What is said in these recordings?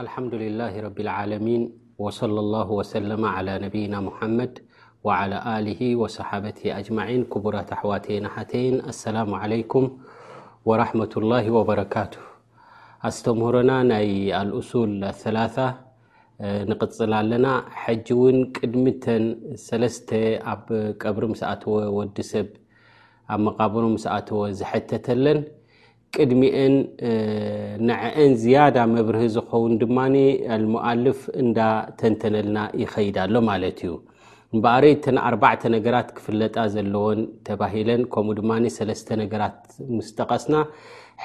ኣልሓምዱሊላሂ ረቢል ዓለሚን ወሰለላሁ ወሰለመ ዓላ ነቢይና ሙሓመድ ወዓላ ኣሊሂ ወሰሓበቲሂ ኣጅማዒን ክቡራት ኣሕዋተይን ኣሓተይን ኣሰላሙ ዓለይኩም ወራሕመቱላሂ ወበረካቱ ኣስተምህሮና ናይ ኣልኡሱል ኣሰላሳ ንቕፅል ኣለና ሕጂ እውን ቅድሚ ተን ሰለስተ ኣብ ቀብሪ ምስ ኣተወ ወዲ ሰብ ኣብ መቓብሩ ምስ ኣተወ ዝሐተተለን ቅድሚኤን ንዐኤን ዝያዳ መብርሂ ዝኸውን ድማ ኣልሙኣልፍ እንዳ ተንተነልና ይኸይድ ኣሎ ማለት እዩ። እምበኣረይ እተን ኣርባዕተ ነገራት ክፍለጣ ዘለወን ተባሂለን ከምኡ ድማ ሰለስተ ነገራት ምስ ጠቐስና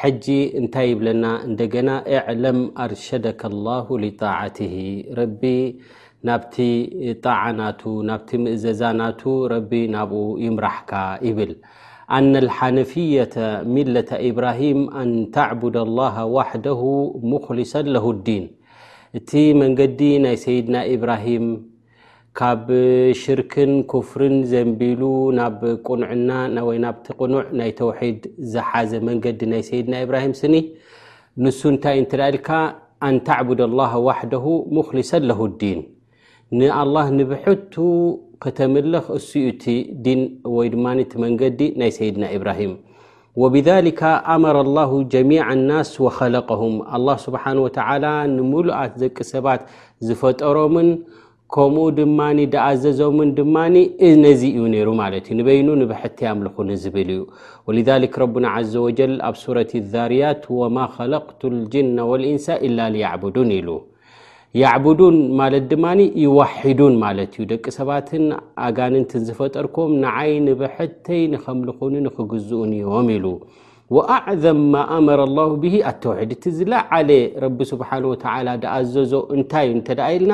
ሕጂ እንታይ ይብለና እንደገና እዕለም ኣርሸደከ ላሁ ሊጣዓትሂ ረቢ ናብቲ ጣዓ ናቱ ናብቲ ምእዘዛ ናቱ ረቢ ናብኡ ይምራሕካ ይብል። ኣነ ልሓነፊየተ ሚለተ ኢብራሂም ኣን ተዕቡደ ላሃ ዋሕደሁ ሙክሊሰን ለሁ ዲን እቲ መንገዲ ናይ ሰይድና ኢብራሂም ካብ ሽርክን ኩፍርን ዘንቢሉ ናብ ቁንዕና ወይ ናብቲ ቅኑዕ ናይ ተውሒድ ዝሓዘ መንገዲ ናይ ሰይድና ኢብራሂም ስኒ ንሱ እንታይ እንትርኢልካ ኣን ተዕቡደ ላሃ ዋሕደሁ ሙክሊሰን ለሁ ዲን ንኣላህ ንብሕቱ ከተምልኽ እሱ እዩ እቲ ዲን ወይ ድማ እቲ መንገዲ ናይ ሰይድና ኢብራሂም ወብሊካ ኣመረ ላሁ ጀሚዓ ናስ ወኸለቀሁም ኣላህ ስብሓን ወተዓላ ንምሉኣት ደቂ ሰባት ዝፈጠሮምን ከምኡ ድማ ደኣዘዞምን ድማ ነዚ እዩ ነይሩ ማለት እዩ ንበይኑ ንብሕቲ ኣምልኹ ንዝብል እዩ ወልክ ረቡና ዘ ወጀል ኣብ ሱረት ዛርያት ወማ ኸለቅቱ ልጅነ ወልእንሳ ኢላ ልያዕቡዱን ኢሉ ያዕቡዱን ማለት ድማ ይዋሒዱን ማለት እዩ ደቂ ሰባትን ኣጋንንትን ዝፈጠርኩም ንዓይ ንብሐተይ ንኸምልኹኒ ንኽግዝኡን እዮም ኢሉ ወኣዕዘም ማ ኣመረ ላሁ ብሂ ኣተውሒድ እቲ ዝለዓለ ረቢ ስብሓን ወተዓላ ድኣዘዞ እንታይ እንተደኣ ኢልና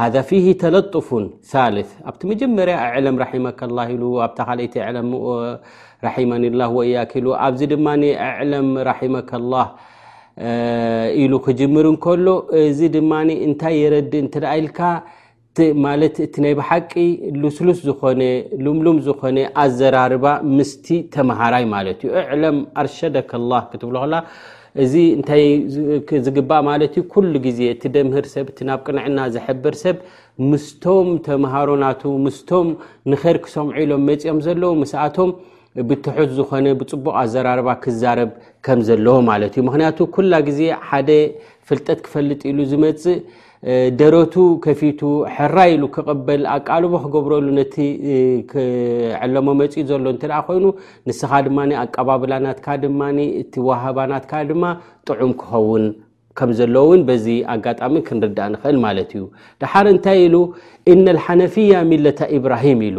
ሃذ ፊህ ተለጡፉ ሳል ኣብቲ መጀመርያ ኣዕለም ራሒመካ ላ ኢሉ ኣብታ ካልይቲ ኣለም ራሒመኒ ላ ወእያክ ኢሉ ኣብዚ ድማ ኣዕለም ራሒመካ ላ ኢሉ ክጅምር እንከሎ እዚ ድማ እንታይ የረድእ እንት ኢልካ ማለት እቲ ናይ ብሓቂ ልስሉስ ዝኾነ ልምሉም ዝኾነ ኣዘራርባ ምስቲ ተምሃራይ ማለት እዩ ኣዕለም ኣርሸደካ ላ ክትብሎ ከላ እዚ እንታይ ዝግባእ ማለት እዩ ኩሉ ግዜ እቲ ደምህር ሰብ እቲ ናብ ቅንዕና ዘሕብር ሰብ ምስቶም ተምሃሮ ናቱ ምስቶም ንኸር ክሰምዑ ኢሎም መፂኦም ዘለዉ ምስኣቶም ብትሑት ዝኾነ ብፅቡቕ ኣዘራርባ ክዛረብ ከም ዘለዎ ማለት እዩ ምክንያቱ ኩላ ግዜ ሓደ ፍልጠት ክፈልጥ ኢሉ ዝመፅእ ደረቱ ከፊቱ ሕራይ ኢሉ ክቕበል ኣቃልቦ ክገብረሉ ነቲ ክዕለሞ መፅኡ ዘሎ እንተ ኮይኑ ንስኻ ድማ ኣቀባብላናትካ ድማ እቲ ዋሃባናትካ ድማ ጥዑም ክኸውን ከም ዘለ ውን በዚ ኣጋጣሚ ክንርዳእ ንኽእል ማለት እዩ ድሓር እንታይ ኢሉ እነልሓነፍያ ሚለታ ኢብራሂም ኢሉ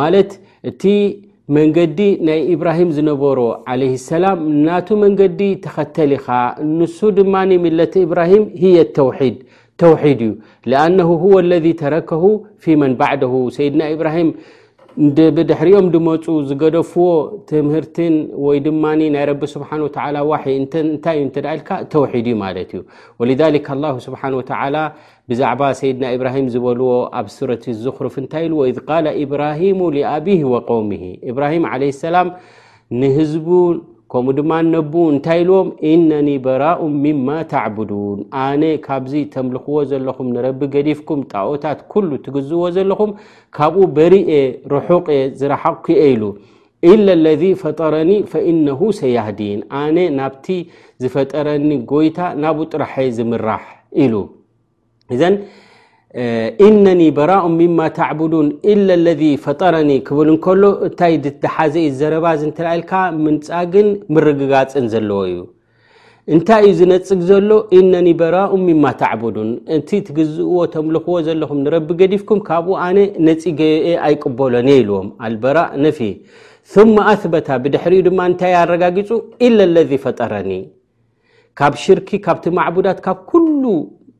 ማለት እቲ መንገዲ ናይ ኢብራሂም ዝነበሮ ለ ሰላም ናቱ መንገዲ ተኸተል ኢኻ ንሱ ድማ ሚለት እብራሂም ሂየ ተውሒድ ተውሒድ እዩ ኣነ ሁወ ለذ ተረከሁ ፊ መን ባዕደ ሰይድና ኢብራሂም ብድሕሪኦም ድመፁ ዝገደፍዎ ትምህርትን ወይ ድማ ናይ ረቢ ስብሓ ላ ዋይ እንታይ እዩ ተ ኢልካ ተውሒድ እዩ ማለት እዩ ወ ላ ስብሓ ወላ ብዛዕባ ሰይድና ኢብራሂም ዝበልዎ ኣብ ሱረት ዙክሩፍ እንታይ ኢልዎ ኢዝ ቃለ ኢብራሂሙ ሊኣብህ ወቆውምሂ ኢብራሂም ዓለይ ሰላም ንህዝቡ ከምኡ ድማ ነቡ እንታይ ኢልዎም እነኒ በራኡ ምማ ተዕቡዱን ኣነ ካብዚ ተምልኽዎ ዘለኹም ንረቢ ገዲፍኩም ጣኦታት ኩሉ ትግዝእዎ ዘለኹም ካብኡ በሪእ ርሑቅ ዝረሓቕኩ እየ ኢሉ ኢለ ለዚ ፈጠረኒ ፈኢነሁ ሰያህዲን ኣነ ናብቲ ዝፈጠረኒ ጎይታ ናብኡ ጥራሐየ ዝምራሕ ኢሉ እዘን ኢነኒ በራኡ ሚማ ተዕቡዱን ኢለ ለዚ ፈጠረኒ ክብል እንከሎ እንታይ ድሓዘ ዩ ዘረባ እዚ እንተልካ ምንፃግን ምርግጋፅን ዘለዎ እዩ እንታይ እዩ ዝነፅግ ዘሎ እነኒ በራኡ ምማ ተዕቡዱን እቲ ትግዝእዎ ተምልኽዎ ዘለኹም ንረቢ ገዲፍኩም ካብኡ ኣነ ነፂገ የ ኣይቅበሎን እየ ኢልዎም ኣልበራእ ነፊ ثመ ኣثበታ ብድሕሪኡ ድማ እንታይ ኣረጋጊፁ ኢለ ለذ ፈጠረኒ ካብ ሽርኪ ካብቲ ማዕቡዳት ካብ ኩሉ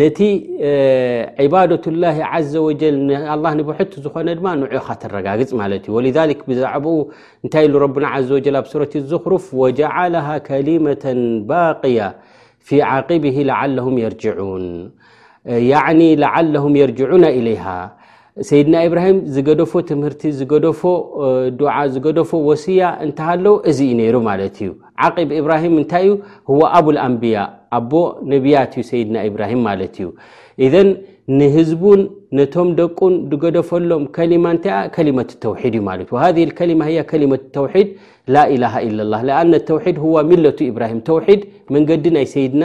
نቲ عبادة الله عز وجل الله نبحت ዝኮن ድ نعኻ ترጋግፅ እዩ ولذلك بዛعبኡ እንታይ ربن عز وجل ኣብ صورة الزخرፍ وجعلها كلمة باقية في عقبه لعلهم يرجعون عن لعلهم يرجعون إليها ሰይድና ኢብራሂም ዝገደፎ ትምህርቲ ዝገደፎ ዱዓ ዝገደፎ ወስያ እንተሃለዎ እዚ እዩ ነይሩ ማለት እዩ ዓቂብ ኢብራሂም እንታይ እዩ ህዋ ኣቡል ኣንብያ ኣቦ ነብያት እዩ ሰይድና ኢብራሂም ማለት እዩ እዘን ንህዝቡን ነቶም ደቁን ዝገደፈሎም ከሊማ እንተ ከሊመት ተውሒድ እዩ ማለት ሃ ከሊማ ያ ከሊመት ተውሒድ ላኢላሃ ኢላ ላ ኣነ ተውሒድ ህዋ ሚለቱ ኢብራሂም ተውሒድ መንገዲ ናይ ሰይድና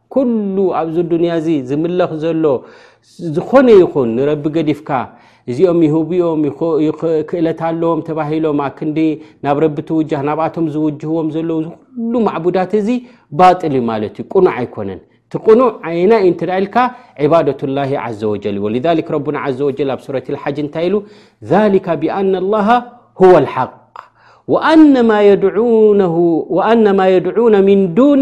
ኩሉ ኣብዚ ዱንያ እዚ ዝምለኽ ዘሎ ዝኾነ ይኹን ንረቢ ገዲፍካ እዚኦም ይህብኦም ክእለት ኣለዎም ተባሂሎም ኣክንዲ ናብ ረቢ ትውጃህ ናብኣቶም ዝውጅህዎም ዘለዉ ዝኩሉ ማዕቡዳት እዚ ባጥል እዩ ማለት እዩ ቅኑዕ ኣይኮነን እቲ ቅኑዕ ዓይና እዩ እንተ ኢልካ ዕባደት ላ ዘ ወጀል ዎ ረቡና ዘ ወጀል ኣብ ሱረት ሓጅ እንታይ ኢሉ ሊካ ብኣና ላሃ ሁወ ሓቅ ኣነማ የድዑነ ምን ዱን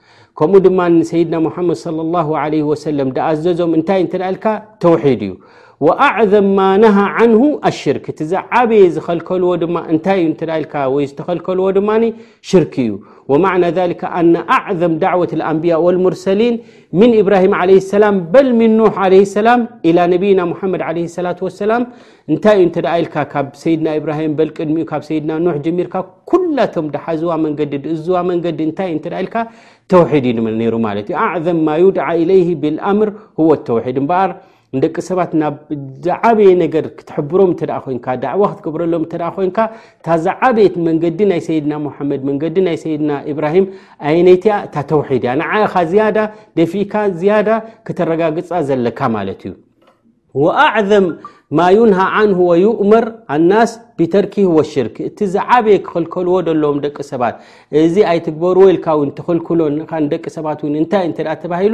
ከምኡ ድማ ሰይድና ሙሓመድ صለ ላه ለ ወሰለም ዳኣዘዞም እንታይ እንተ ልካ ተውሒድ እዩ ወኣዕዘም ማ ነሃ ዓንሁ ኣሽርክ እቲ ዝዓበየ ዝኸልከልዎ ድማ እንታይ እዩ እንተ ልካ ወይ ዝተኸልከልዎ ድማ ሽርክ እዩ ወማዕና ሊከ ኣነ ኣዕዘም ዳዕወት ኣንብያ ወልሙርሰሊን ምን ኢብራሂም ለ ሰላም በል ምን ኖሕ ለ ሰላም ኢላ ነብይና ሙሓመድ ለ ላ ወሰላም እንታይ እዩ እንተ ኢልካ ካብ ሰይድና ኢብራሂም በል ቅድሚኡ ካብ ሰይድና ኖሕ ጀሚርካ ኩላቶም ድሓዝዋ መንገዲ ድእዝዋ መንገዲ እንታይ እተ ኢልካ ተውሒድ እዩ ንመል ነይሩ ማለት እዩ ኣዕዘም ማ ዩድዓ ኢለይ ብልኣምር ህወ ተውሒድ እምበኣር ንደቂ ሰባት ናብ ዝዓበየ ነገር ክትሕብሮም እተ ኮንካ ዳዕዋ ክትገብረሎም እተ ኮንካ እታ ዝዓበየት መንገዲ ናይ ሰይድና ሙሓመድ መንገዲ ናይ ሰይድና ኢብራሂም ኣይነይት እያ እታ ተውሒድ እያ ንዓኻ ዝያዳ ደፊእካ ዝያዳ ክተረጋግፃ ዘለካ ማለት እዩ ወኣዕዘም ማ ዩንሃ ዓንሁ ወዩእመር ኣናስ ብተርኪ ወ ሽርክ እቲ ዝዓበየ ክኽልከልዎ ደለዎም ደቂ ሰባት እዚ ኣይትግበርዎ ኢልካ ውን ትኽልክሎ ደቂ ሰባት ን እንታይ እተ ተባሂሉ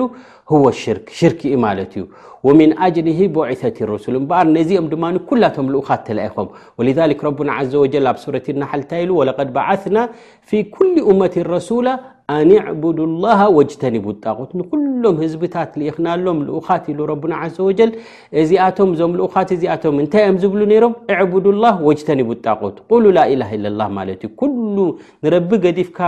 ህወ ሽርክ ሽርክ እዩ ማለት እዩ ወምን ኣጅሊ ቦዒሰት ረሱል እምበኣር ነዚኦም ድማ ኩላቶም ልኡኻት ተላኢኾም ወ ረና ዘ ወጀል ኣብ ሱረት ናሓልታይ ኢሉ ወለቐድ በዓትና ፊ ኩል ኡመት ረሱላ ኣንዕቡዱ ላሃ ወጅተኒቡ ጣቁት ንኩሎም ህዝብታት ልኢክናሎም ልኡካት ኢሉ ረቡና ዘ ወጀል እዚኣቶም እዞም ልኡካት እዚኣቶም እንታይ እዮም ዝብሉ ነይሮም ዕቡዱ ላ ወጅተኒቡ ጣቁት ቁሉ ላኢላ ለላ ማለት እዩ ኩሉ ንረቢ ገዲፍካ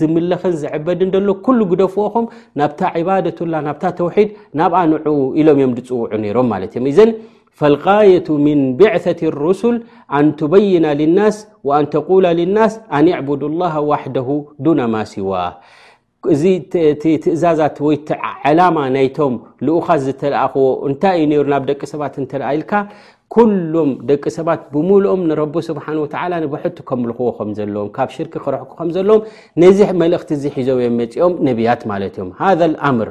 ዝምለኽን ዝዕበድ እደሎ ኩሉ ግደፍኦኹም ናብታ ዕባደትላ ናብታ ተውሒድ ናብኣ ንዑ ኢሎም እዮም ዝፅውዑ ነይሮም ማለት እዮም እዘን ፈልጋየቱ ምን ብዕሰት ሩሱል ኣንትበይና ልናስ ኣንተቁላ ልናስ ኣንዕቡድ ላሃ ዋሕደሁ ዱና ማሲዋ እዚ ትእዛዛት ወይ ዓላማ ናይቶም ልኡኻት ዝተለኣኽዎ እንታይ እዩ ነሩ ናብ ደቂ ሰባት እንተ ኢልካ ኩሎም ደቂ ሰባት ብምሉኦም ንረቢ ስብሓን ወተዓላ ንብሕቱ ከምልኽዎ ከም ዘለዎም ካብ ሽርክ ክረሕኩ ከም ዘለዎም ነዚ መልእኽቲ እዚ ሒዞ ዮም መፂኦም ነብያት ማለት እዮም ሃ ኣምር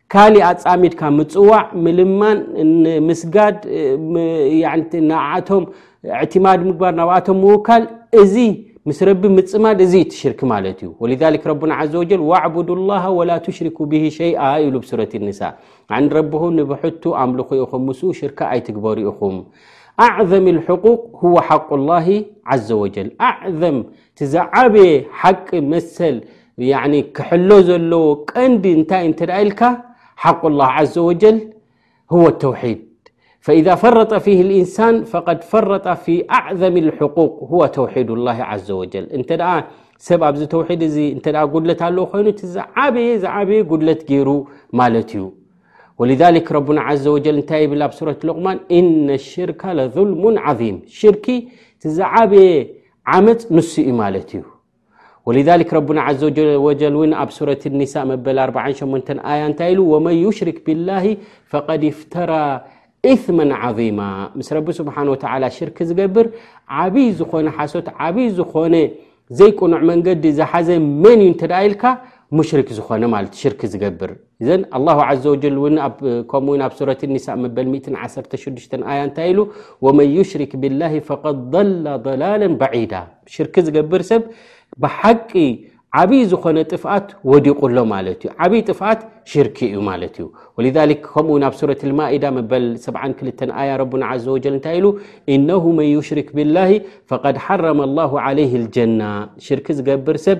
ካሊእ ኣፃሚድካ ምፅዋዕ ምልማን ንምስጋድ ንኣቶም ዕትማድ ምግባር ናብኣቶም ምውካል እዚ ምስ ረቢ ምፅማድ እዚ ዩ ትሽርክ ማለት እዩ ወሊذ ረና ዘ ወጀል ዋዕቡዱ ላሃ ወላ ትሽርኩ ብ ሸይኣ ኢሉ ብ ሱረት ኒሳ ን ረብኹ ንብሕቱ ኣምልኹ ኢኹም ምስ ሽርካ ኣይትግበሩ ኢኹም ኣዕዘም ልሕቁቅ ሁወ ሓቁ ላ ዘ ወጀል ኣዕዘም ቲዝዓበየ ሓቂ መሰል ያኒ ክሕሎ ዘለዎ ቀንዲ እንታይ እንተ ደኣ ኢልካ ሓቁ ላህ ዓዘ ወጀል ህወ ተውሒድ ፈኢዛ ፈረጠ ፊህ ልእንሳን ፈቐድ ፈረጠ ፊ ኣዕዘም ልሕቁቅ ህወ ተውሒድ ላ ዓዘ ወጀል እንተ ደኣ ሰብ ኣብዚ ተውሒድ እዚ እንተ ደኣ ጉድለት ኣለዎ ኮይኑ እቲ ዝዓበየ ዝዓበየ ጉድለት ገይሩ ማለት እዩ ወልዛሊክ ረቡና ዓዘ ወጀል እንታይ ይብል ኣብ ሱረት ሎቕማን እነ ሽርካ ለዙልሙን ዓዚም ሽርኪ እቲ ዝዓበየ ዓመፅ ንሱ እዩ ማለት እዩ ወልዛሊክ ረቡና ዓዘ ወጀል እውን ኣብ ሱረት ኒሳእ መበል 48 ኣያ እንታይ ኢሉ ወመን ዩሽርክ ብላሂ ፈቐድ ፍተራ ኢትመን ዓظማ ምስ ረቢ ስብሓን ወተዓላ ሽርክ ዝገብር ዓብይ ዝኾነ ሓሶት ዓብይ ዝኾነ ዘይቁኑዕ መንገዲ ዝሓዘ መን እዩ እንተደኣ ኢልካ ሙሽርክ ዝኾነ ማለት ሽርክ ዝገብር እዘን ኣላሁ ዘ ወጀል እውን ከምኡ ውን ኣብ ሱረት ኒሳእ መበል 116 ኣያ እንታይ ኢሉ ወመን ዩሽሪክ ብላሂ ፈቐ ضላ ضላላ ባዒዳ ሽርክ ዝገብር ሰብ ብሓቂ ዓብይ ዝኾነ ጥፍኣት ወዲቁ ኣሎ ማለት እዩ ዓብይ ጥፍኣት ሽርክ እዩ ማለት እዩ ወ ከምኡ ውን ኣብ ሱረት ልማኢዳ መበል 72 ኣያ ረቡና ዘ ወጀል እንታይ ኢሉ እነሁ መን ዩሽሪክ ብላሂ ፈቐድ ሓረመ ላሁ ዓለይህ ልጀና ሽርክ ዝገብር ሰብ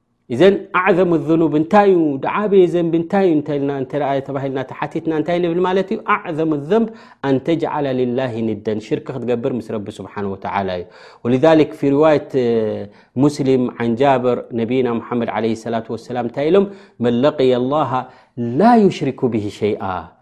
إذن أعظم الذنوب نت عبي زنب ي ه تحتيتن ت نبل ت أعظم الذنب أن تجعل لله ندا شرك تقبر مس رب سبحانه وتعالى ولذلك في رواية مسلم عن جابر نبينا محمد عليه الصلاة والسلام لم من لقي الله لا يشرك به شيئة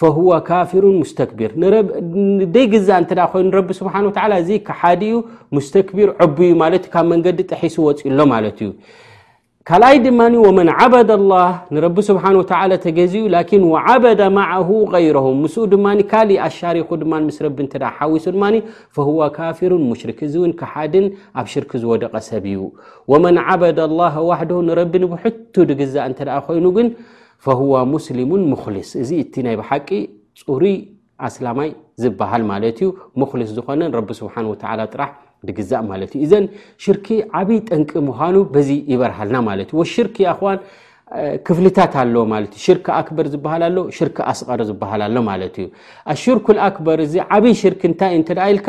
ፈሁወ ካፊሩን ሙስተክቢር ንደይ ግዛ እንተ ኮይኑ ረቢ ስብሓን ወተላ እዚ ክሓዲ እዩ ሙስተክቢር ዕቡዩ ማለት እዩ ካብ መንገዲ ጥሒሱ ወፅእ ኣሎ ማለት እዩ ካልኣይ ድማ ወመን ዓበደ ላ ንረቢ ስብሓን ወተላ ተገዚኡ ላኪን ዓበደ ማዓሁ غይረሁ ምስኡ ድማ ካሊእ ኣሻሪኩ ድማ ምስ ረቢ እተ ሓዊሱ ድማ ፈሁወ ካፊሩን ሙሽርክ እዚ እውን ክሓድን ኣብ ሽርክ ዝወደቐ ሰብ እዩ ወመን ዓበደ ላ ዋሕደ ንረቢ ንብሕቱ ድግዛእ እንተ ኮይኑ ግን ፈህዋ ሙስሊሙን ሙክሊስ እዚ እቲ ናይ ብሓቂ ፅሩይ ኣስላማይ ዝበሃል ማለት እዩ ሙክሊስ ዝኾነ ረቢ ስብሓን ወተላ ጥራሕ ድግዛእ ማለት እዩ እዘን ሽርኪ ዓብይ ጠንቂ ምዃኑ በዚ ይበርሃልና ማለት እዩ ወሽርክ ይኣክዋን ክፍልታት ኣለ ማለት እዩ ሽርክ ኣክበር ዝበሃል ኣሎ ሽርክ ኣስቀር ዝበሃል ኣሎ ማለት እዩ ኣሽርኩ ኣክበር እዚ ዓብይ ሽርክ እንታይ እዩ እንተ ኢልካ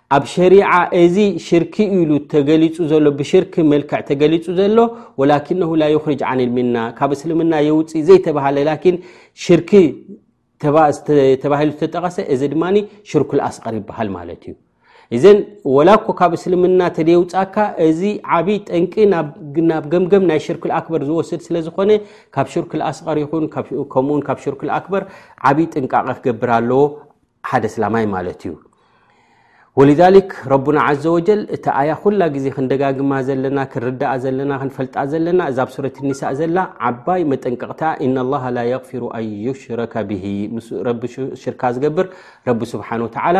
ኣብ ሸሪዓ እዚ ሽርክ እዩ ኢሉ ተገሊጹ ዘሎ ብሽርክ መልክዕ ተገሊጹ ዘሎ ወላኪነሁ ላ ዩክርጅ ዓን ልሚና ካብ እስልምና የውፅእ ዘይተባሃለ ላኪን ሽርክ ተባሂሉ ዝተጠቐሰ እዚ ድማ ሽርኩል ኣስቀር ይበሃል ማለት እዩ እዘን ወላ እኮ ካብ እስልምና ተደየውፃካ እዚ ዓብይ ጠንቂ ናብ ገምገም ናይ ሽርክል ኣክበር ዝወስድ ስለ ዝኾነ ካብ ሽርክል ኣስቀር ይኹን ከምኡውን ካብ ሽርክል ኣክበር ዓብይ ጥንቃቐ ክገብር ኣለዎ ሓደ ስላማይ ማለት እዩ ወልዛሊክ ረቡና ዓዘ ወጀል እቲ ኣያ ኩላ ግዜ ክንደጋግማ ዘለና ክንርዳኣ ዘለና ክንፈልጣ ዘለና እዛ ብ ሱረት ኒሳእ ዘላ ዓባይ መጠንቀቕታ እና ላሃ ላ የፊሩ ኣን ዩሽረከ ብሂ ምስ ረቢ ሽርካ ዝገብር ረቢ ስብሓን ወተዓላ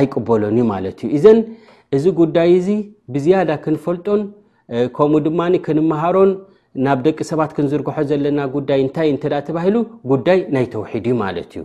ኣይቅበሎን እዩ ማለት እዩ እዘን እዚ ጉዳይ እዚ ብዝያዳ ክንፈልጦን ከምኡ ድማ ክንምሃሮን ናብ ደቂ ሰባት ክንዝርግሖ ዘለና ጉዳይ እንታይ እንተ ተባሂሉ ጉዳይ ናይ ተውሒድ እዩ ማለት እዩ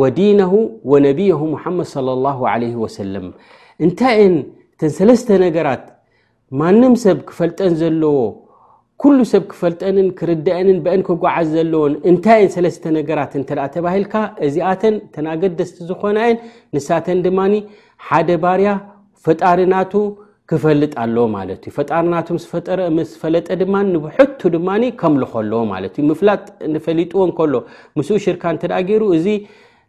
ወዲነሁ ወነብየሁ ሙሓመድ ለ ላ ለ ወሰለም እንታይ እን እተን ሰለስተ ነገራት ማንም ሰብ ክፈልጠን ዘለዎ ኩሉ ሰብ ክፈልጠንን ክርድአንን በአን ክጓዓዝ ዘለዎን እንታይ እን ሰለስተ ነገራት እንተ ተባሂልካ እዚኣተን ተናገደስቲ ዝኾናየን ንሳተን ድማ ሓደ ባርያ ፈጣሪ ናቱ ክፈልጥ ኣለዎ ማለት እዩ ፈጣሪ ናቱ ምስ ፈጠረ ምስ ፈለጠ ድማ ንብሕቱ ድማ ከምልኾ ኣለዎ ማለት እዩ ምፍላጥ ንፈሊጥዎ እንከሎ ምስኡ ሽርካ እንተ ገይሩ እዚ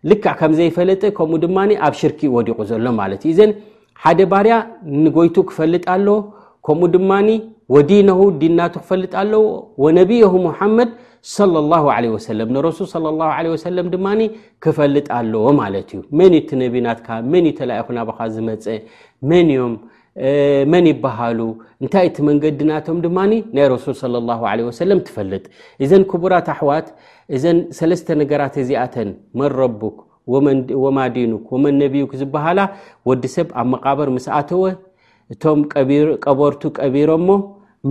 ልክዕ ከም ዘይፈለጠ ከምኡ ድማ ኣብ ሽርኪ ወዲቑ ዘሎ ማለት እዩ እዘን ሓደ ባርያ ንጎይቱ ክፈልጥ ኣለዎ ከምኡ ድማ ወዲነሁ ዲናቱ ክፈልጥ ኣለዎ ወነብየሁ ሙሓመድ ለ ላ ለ ወሰለም ንረሱል ለ ላ ለ ወሰለም ድማ ክፈልጥ ኣለዎ ማለት እዩ መን እቲ ነቢ ናትካ መን እዩ ተላኢኹ ናባኻ ዝመፀ መን እዮም መን ይበሃሉ እንታይ እቲ መንገዲ ናቶም ድማ ናይ ረሱል صለ ላ ለ ወሰለም ትፈልጥ እዘን ክቡራት ኣሕዋት እዘን ሰለስተ ነገራት እዚኣተን መን ረቡክ ወማ ዲኑክ ወመን ነቢዩክ ዝበሃላ ወዲ ሰብ ኣብ መቃበር ምስ ኣተወ እቶም ቀበርቱ ቀቢሮሞ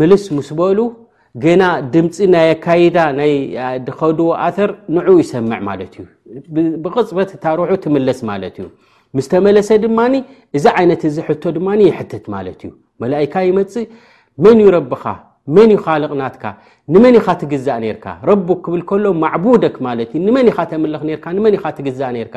ምልስ ምስ በሉ ገና ድምፂ ናይ ኣካይዳ ናይ ድኸድዎ ኣተር ንዑ ይሰምዕ ማለት እዩ ብቕፅበት ታርሑ ትምለስ ማለት እዩ ምስ ተመለሰ ድማ እዚ ዓይነት እዚ ሕቶ ድማ ይሕትት ማለት እዩ መላእካ ይመፅእ መን እዩ ረብኻ መን ዩ ካልቕናትካ ንመን ኢኻ ትግዛእ ነርካ ረቡ ክብል ከሎ ማዕቡደክ ማለት እዩ ንመን ኢኻ ተምልኽ ርካ ንመን ኢኻ ትግዛእ ነርካ